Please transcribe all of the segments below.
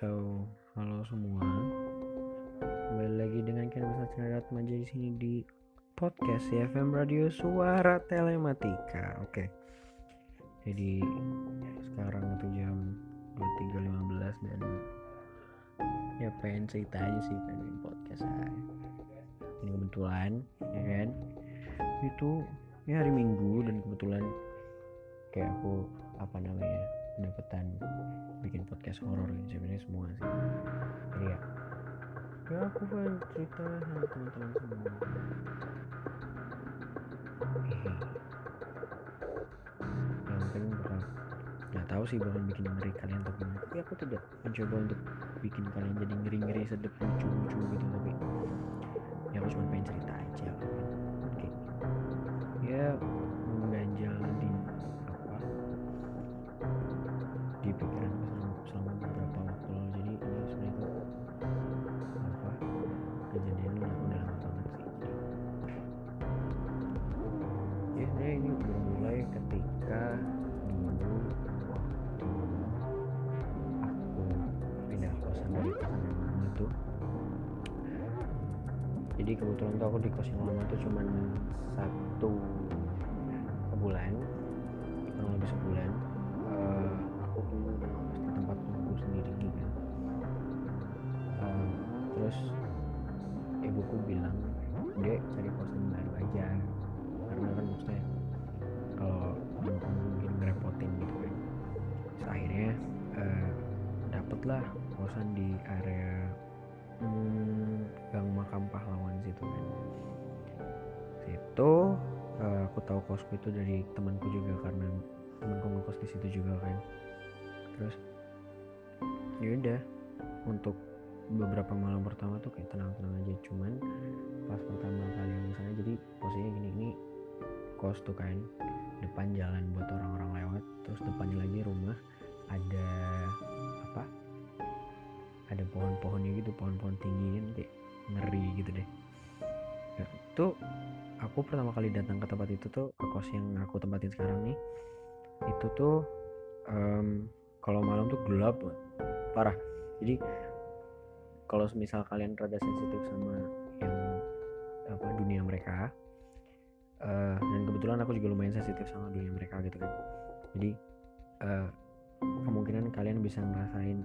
so halo semua. Kembali lagi dengan Besar Cenderat Manja di sini di podcast CFM Radio Suara Telematika. Oke. Jadi sekarang itu jam 23.15 dan ya pengen cerita aja sih pengen podcast aja. Ini kebetulan ya kan itu ya hari Minggu dan kebetulan kayak aku apa namanya pendapatan bikin podcast horor gitu. Sebenarnya semua sih. Jadi ya. Ya aku pengen cerita sama teman-teman semua. Ya mungkin bakal nggak tahu sih bakal bikin ngeri kalian atau gimana. Tapi aku tidak mencoba untuk bikin kalian jadi ngeri-ngeri sedep lucu-lucu gitu. Tapi ya aku cuma pengen cerita aja oke. Ya di pikiranku selama, selama beberapa waktu lalu. Jadi ini sebenarnya itu. Apa? Kejadian udah udah lama banget sih. Ya sebenarnya ini bermulai ketika dulu waktu aku pindah kosan dari kosan yang lama tuh jadi kebetulan tuh aku di kos yang lama tuh cuman satu sebulan terus ibuku bilang dek cari kosan baru aja. Karena kan maksudnya kalau kamu mungkin ngerepotin gitu kan. Terus akhirnya eh, dapetlah kosan di area hmm, gang makam pahlawan situ kan. Situ eh, aku tahu kosku itu dari temanku juga karena temanku ngekos di situ juga kan. Terus ya udah untuk beberapa malam pertama tuh kayak tenang-tenang aja. Cuman pas pertama kali yang sana jadi posisinya gini ini kos tuh kan depan jalan buat orang-orang lewat terus depannya lagi rumah ada apa? Ada pohon-pohonnya gitu pohon-pohon tinggi kan kayak ngeri gitu deh. Nah, itu aku pertama kali datang ke tempat itu tuh ke kos yang aku tempatin sekarang nih itu tuh em, kalau malam tuh gelap parah. Jadi kalau misal kalian rada sensitif sama yang apa dunia mereka eh, dan kebetulan aku juga lumayan sensitif sama dunia mereka gitu kan. Jadi eh, kemungkinan kalian bisa ngerasain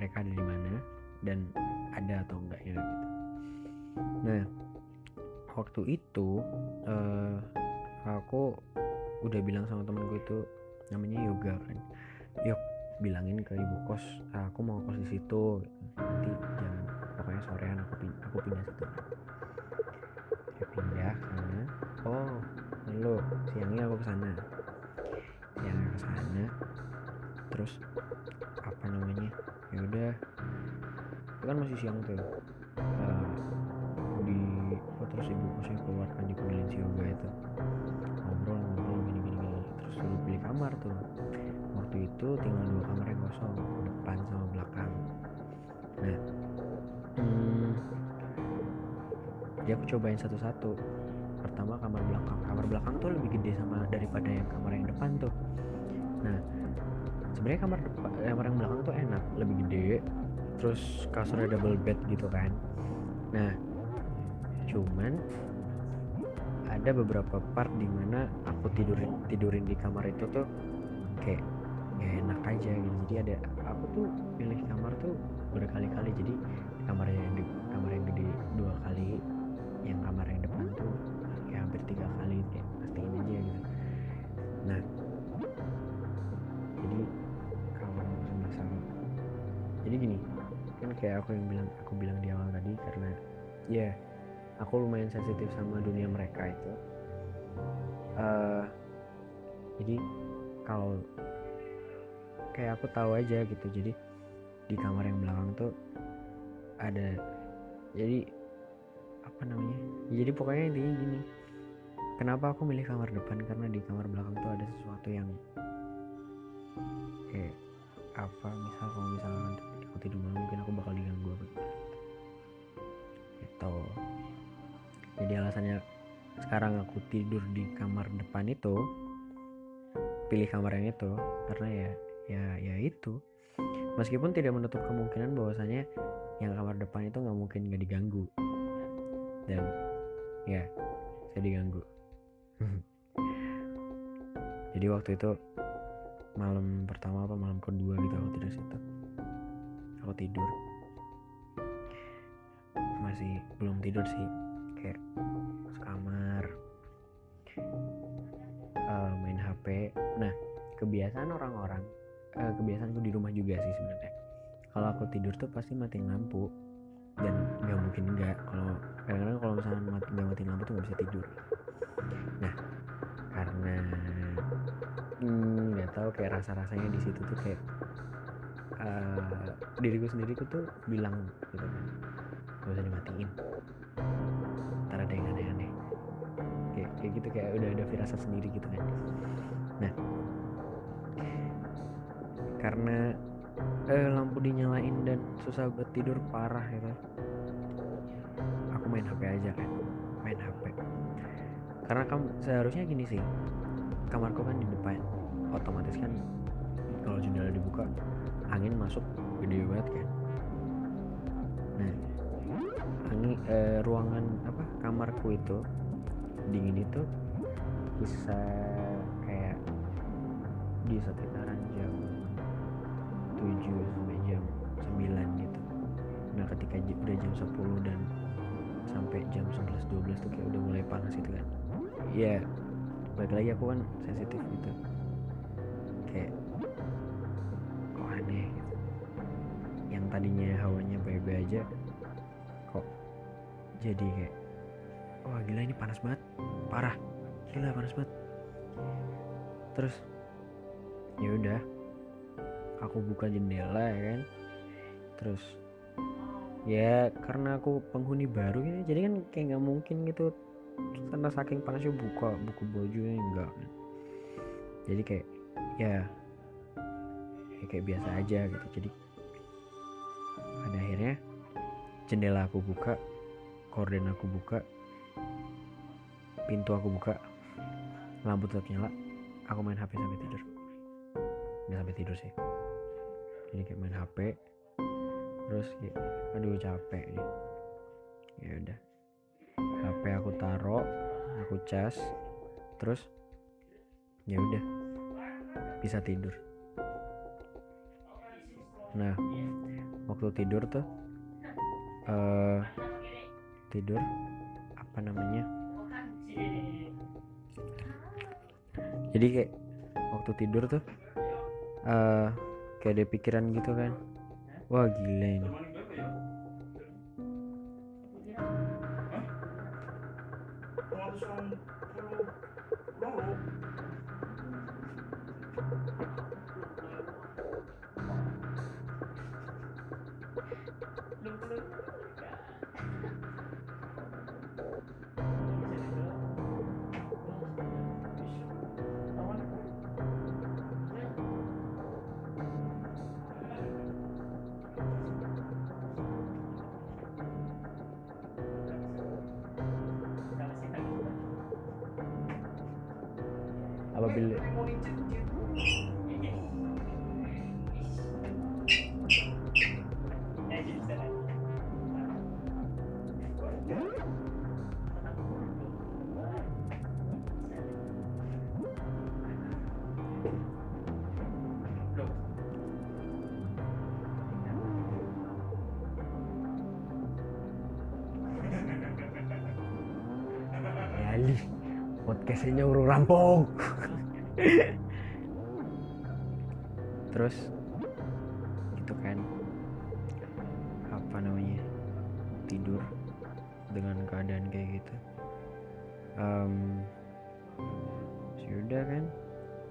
mereka ada di mana dan ada atau enggaknya gitu. Nah waktu itu eh, aku udah bilang sama temanku itu namanya yoga kan. Yuk bilangin ke ibu kos "Ah, aku mau kos di situ nanti jam pokoknya sorean aku pin- aku pindah situ. Dia pindah sana. Oh lo siangnya aku ke sana siangnya ke sana terus apa namanya ya udah. Itu kan masih siang tuh. Eh, di oh, terus ibu kosnya keluarkan dipanggilin si yoga itu. Ngobrol ngobrol gini gini suruh pilih kamar tuh. Waktu itu tinggal dua kamar yang kosong depan sama belakang. Nah hmm, jadi aku cobain satu-satu. Pertama kamar belakang. Kamar belakang tuh lebih gede sama daripada yang kamar yang depan tuh. Nah sebenarnya kamar depan kamar yang belakang tuh enak lebih gede terus kasurnya double bed gitu kan. Nah cuman ada beberapa part di mana aku tidurin tidurin di kamar itu tuh kayak gak enak aja gitu. Jadi ada aku tuh pilih kamar tuh berkali-kali. Jadi kamar yang di kamar yang gede dua kali yang kamar yang depan tuh ya hampir tiga kali kayak pastiin aja gitu. Nah jadi kalau masalah jadi gini kan kayak aku yang bilang aku bilang di awal tadi karena ya aku lumayan sensitif sama dunia mereka itu. Eh, jadi kalau kayak aku tahu aja gitu jadi di kamar yang belakang tuh ada jadi apa namanya ya, jadi pokoknya intinya gini kenapa aku milih kamar depan? Karena di kamar belakang tuh ada sesuatu yang kayak apa misal kalau misalkan aku tidur malam mungkin aku bakal diganggu apa gitu jadi alasannya sekarang aku tidur di kamar depan itu pilih kamar yang itu karena ya ya ya itu. Meskipun tidak menutup kemungkinan bahwasanya yang kamar depan itu nggak mungkin nggak diganggu. Dan ya saya diganggu. Jadi waktu itu malam pertama apa malam kedua gitu aku tidur situ. Aku tidur. Masih belum tidur sih kayak masuk kamar uh, main HP nah kebiasaan orang-orang uh, kebiasaanku di rumah juga sih sebenarnya. Kalau aku tidur tuh pasti matiin lampu dan nggak mungkin enggak kalau kadang-kadang kalau misalnya mati nggak matiin lampu tuh nggak bisa tidur. Nah karena hmm, nggak hmm, tahu kayak rasa rasanya di situ tuh kayak uh, diriku sendiri tuh bilang gitu kan gak usah dimatiin ada yang aneh-aneh. Kayak, kayak gitu kayak udah ada firasat sendiri gitu kan. Nah karena eh, lampu dinyalain dan susah buat tidur parah gitu aku main HP aja kan main HP karena kamu seharusnya gini sih kamarku kan di depan. Otomatis kan kalau jendela dibuka angin masuk gede banget kan. Nah angin eh, ruangan apa kamarku itu dingin itu bisa kayak di sekitaran jam 7 sampai jam 9 gitu. Nah ketika udah jam 10 dan sampai jam 11 12 tuh kayak udah mulai panas gitu kan. Ya balik lagi aku kan sensitif gitu. Kayak kok aneh gitu. Yang tadinya hawanya baik-baik aja jadi kayak wah gila ini panas banget. Parah. Gila panas banget. Terus ya udah. Aku buka jendela ya kan. Terus ya karena aku penghuni baru gitu jadi kan kayak nggak mungkin gitu. Karena saking panasnya buka buku bajunya enggak. Jadi kayak ya, ya kayak biasa aja gitu. Jadi pada akhirnya jendela aku buka korden aku buka pintu aku buka lampu tetap nyala aku main HP sampai tidur. Nggak sampai tidur sih. Jadi kayak main HP terus kayak aduh capek nih. Ya udah. HP aku taruh aku cas terus ya udah. Bisa tidur. Nah waktu tidur tuh uh, tidur apa namanya? Jadi kayak waktu tidur tuh uh, kayak ada pikiran gitu kan. Wah gila ini olabilir. podcastnya nyuruh rampok terus itu kan apa namanya tidur dengan keadaan kayak gitu. Um, sudah kan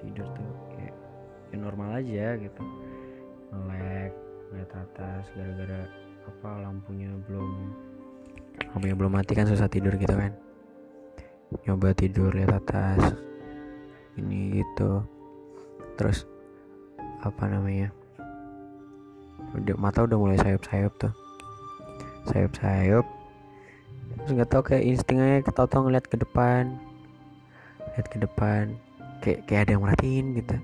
tidur tuh kayak ya normal aja gitu. Melek lihat atas gara-gara apa lampunya belum lampunya belum mati kan susah tidur gitu kan. Nyoba tidur lihat atas ini gitu. Terus apa namanya udah mata udah mulai sayup-sayup tuh. Sayup-sayup terus nggak tahu kayak instingnya ketawa ngeliat ke depan. Lihat ke depan. Kayak kayak ada yang merhatiin gitu.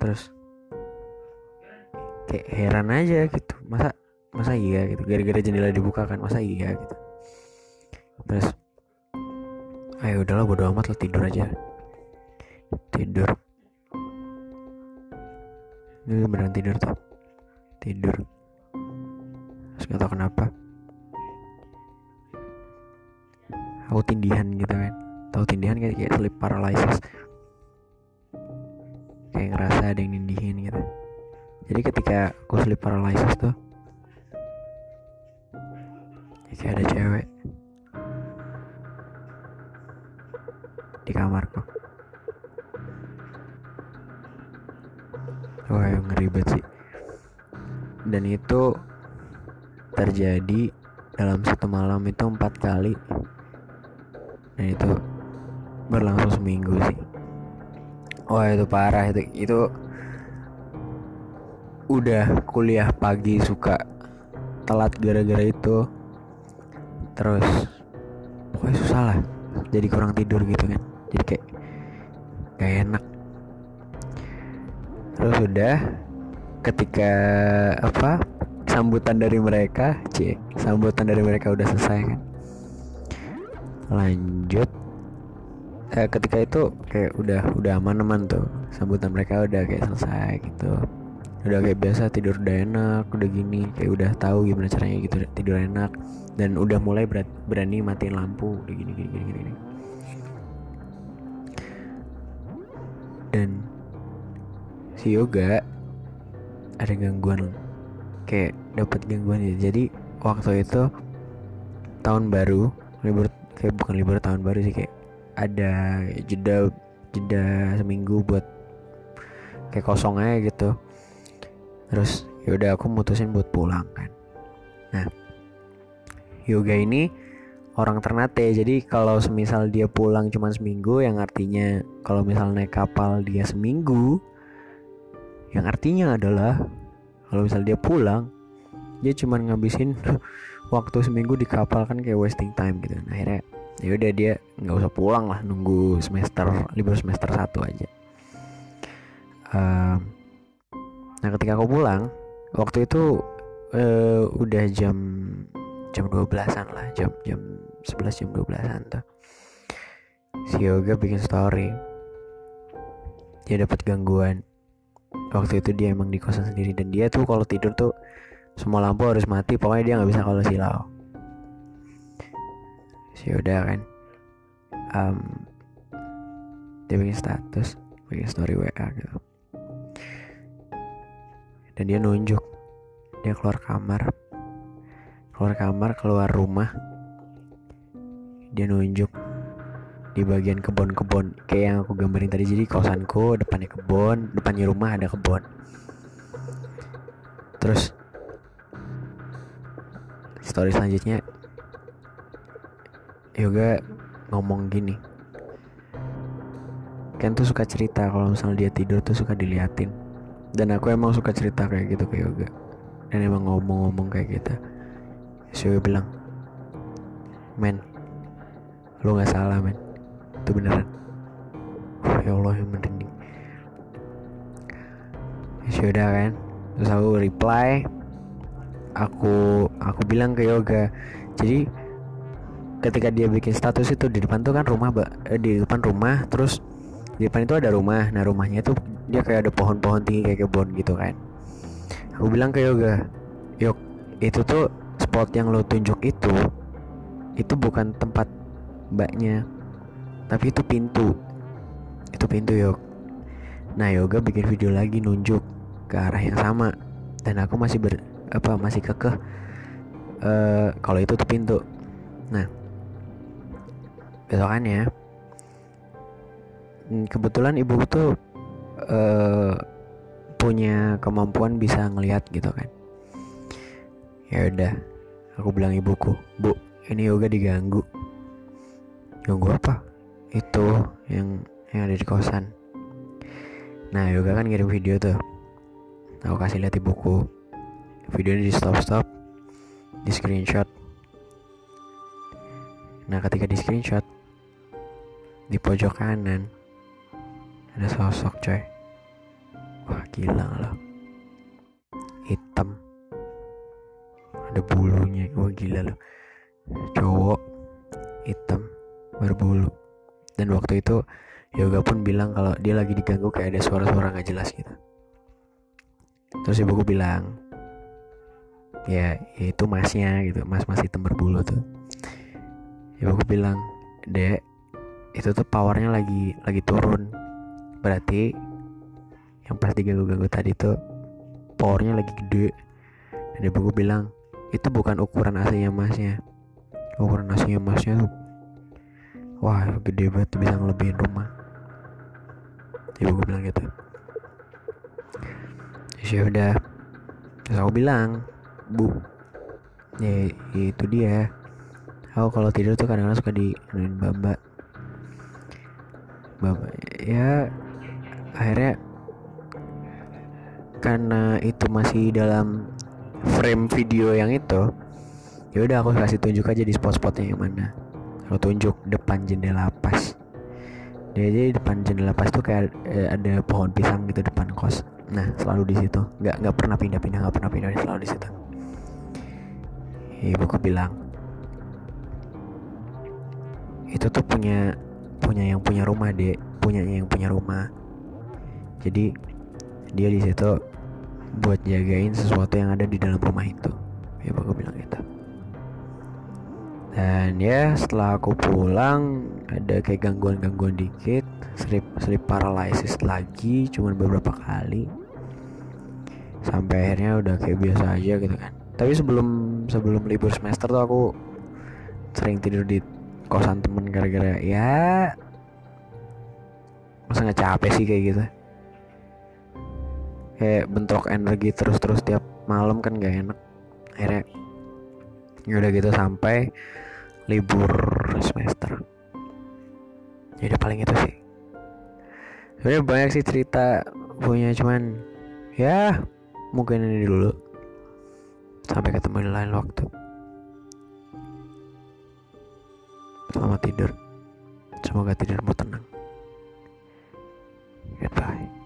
Terus kayak heran aja gitu. Masa masa iya gitu? Gara-gara jendela dibuka kan masa iya gitu? Terus ayo udahlah bodo amat lo tidur aja tidur. Ini beneran tidur tuh. Tidur. Terus gak tau kenapa. Aku tindihan gitu kan. Tahu tindihan kayak kayak sleep paralysis. Kayak ngerasa ada yang nindihin gitu. Jadi ketika aku sleep paralysis tuh ya kayak ada cewek di kamarku ngeribet sih. Dan itu terjadi dalam satu malam itu empat kali. Dan itu berlangsung seminggu sih. Wah itu parah itu. Itu udah kuliah pagi suka telat gara-gara itu. Terus pokoknya susah lah. Jadi kurang tidur gitu kan. Jadi kayak gak enak. Terus udah ketika apa sambutan dari mereka c sambutan dari mereka udah selesai kan? Lanjut. Eh, ketika itu kayak udah udah aman-aman tuh sambutan mereka udah kayak selesai gitu. Udah kayak biasa tidur udah enak udah gini kayak udah tahu gimana caranya gitu tidur enak. Dan udah mulai berani matiin lampu udah gini gini gini gini. Dan si yoga ada gangguan kayak dapat gangguan ya. Jadi waktu itu tahun baru libur kayak bukan libur tahun baru sih kayak ada jeda jeda seminggu buat kayak kosong aja gitu. Terus yaudah aku mutusin buat pulang kan. Nah yoga ini orang Ternate. Jadi kalau semisal dia pulang cuma seminggu yang artinya kalau misal naik kapal dia seminggu yang artinya adalah kalau misal dia pulang dia cuma ngabisin waktu seminggu di kapal kan kayak wasting time gitu. Nah, akhirnya ya udah dia nggak usah pulang lah nunggu semester libur semester satu aja. Um, nah ketika aku pulang waktu itu uh, udah jam jam 12-an lah jam jam 11 jam 12-an tuh. Si Yoga bikin story. Dia dapat gangguan waktu itu dia emang di kosan sendiri. Dan dia tuh kalau tidur tuh semua lampu harus mati. Pokoknya dia nggak bisa kalau silau. Si udah kan. Um, dia bikin status bikin story WA gitu. Dan dia nunjuk. Dia keluar kamar. Keluar kamar keluar rumah. Dia nunjuk di bagian kebun-kebun kayak yang aku gambarin tadi. Jadi kosanku depannya kebun depannya rumah ada kebun. Terus story selanjutnya Yoga ngomong gini. Ken tuh suka cerita kalau misalnya dia tidur tuh suka diliatin. Dan aku emang suka cerita kayak gitu ke yoga. Dan emang ngomong-ngomong kayak gitu. Si yoga bilang men lu nggak salah men itu beneran. Ya Allah yang merinding ya udah kan. Terus aku reply. Aku aku bilang ke yoga. Jadi ketika dia bikin status itu di depan tuh kan rumah eh, di depan rumah terus di depan itu ada rumah. Nah rumahnya tuh dia kayak ada pohon-pohon tinggi kayak kebun gitu kan. Aku bilang ke yoga yuk itu tuh spot yang lo tunjuk itu itu bukan tempat mbaknya tapi itu pintu. Itu pintu yuk nah yoga bikin video lagi nunjuk ke arah yang sama. Dan aku masih ber apa masih kekeh uh, kalau itu tuh pintu. Nah besokannya hmm, kebetulan ibu tuh uh, punya kemampuan bisa ngelihat gitu kan. Ya udah aku bilang ibuku bu ini yoga diganggu. Ganggu apa itu yang yang ada di kosan. Nah yoga kan ngirim video tuh. Aku kasih lihat ibuku videonya di stop stop di screenshot. Nah ketika di screenshot di pojok kanan ada sosok coy. Wah gila loh. Hitam. Ada bulunya. Wah gila loh. Cowok hitam berbulu dan waktu itu Yoga pun bilang kalau dia lagi diganggu kayak ada suara-suara nggak jelas gitu. Terus ibuku bilang ya, itu masnya gitu mas mas hitam berbulu tuh. Ibuku bilang dek itu tuh powernya lagi lagi turun. Berarti yang pas diganggu-ganggu tadi tuh powernya lagi gede. Dan ibuku bilang itu bukan ukuran aslinya masnya. Ukuran aslinya masnya tuh wah gede banget bisa ngelebihin rumah. Ibu gue bilang gitu. Ya udah. Terus aku bilang bu ya itu dia. Aku kalau tidur tuh kadang-kadang suka di bamba bamba ya akhirnya karena itu masih dalam frame video yang itu ya udah aku kasih tunjuk aja di spot-spotnya yang mana aku tunjuk depan jendela pas. Jadi depan jendela pas tuh kayak eh, ada pohon pisang gitu depan kos. Nah selalu di situ. Nggak nggak pernah pindah-pindah nggak pernah pindah selalu di situ. Ibuku bilang itu tuh punya punya yang punya rumah dek. Punya yang punya rumah. Jadi dia di situ buat jagain sesuatu yang ada di dalam rumah itu. Aku bilang gitu dan ya setelah aku pulang ada kayak gangguan-gangguan dikit sleep sleep paralysis lagi cuman beberapa kali. Sampai akhirnya udah kayak biasa aja gitu kan. Tapi sebelum sebelum libur semester tuh aku sering tidur di kosan temen gara-gara ya masa nggak capek sih kayak gitu? Kayak bentrok energi terus-terus tiap malam kan gak enak. Akhirnya ya udah gitu sampai libur semester. Ya udah paling itu sih. Sebenarnya banyak sih cerita punya cuman ya mungkin ini dulu. Sampai ketemu di lain waktu. Selamat tidur. Semoga tidurmu tenang. Goodbye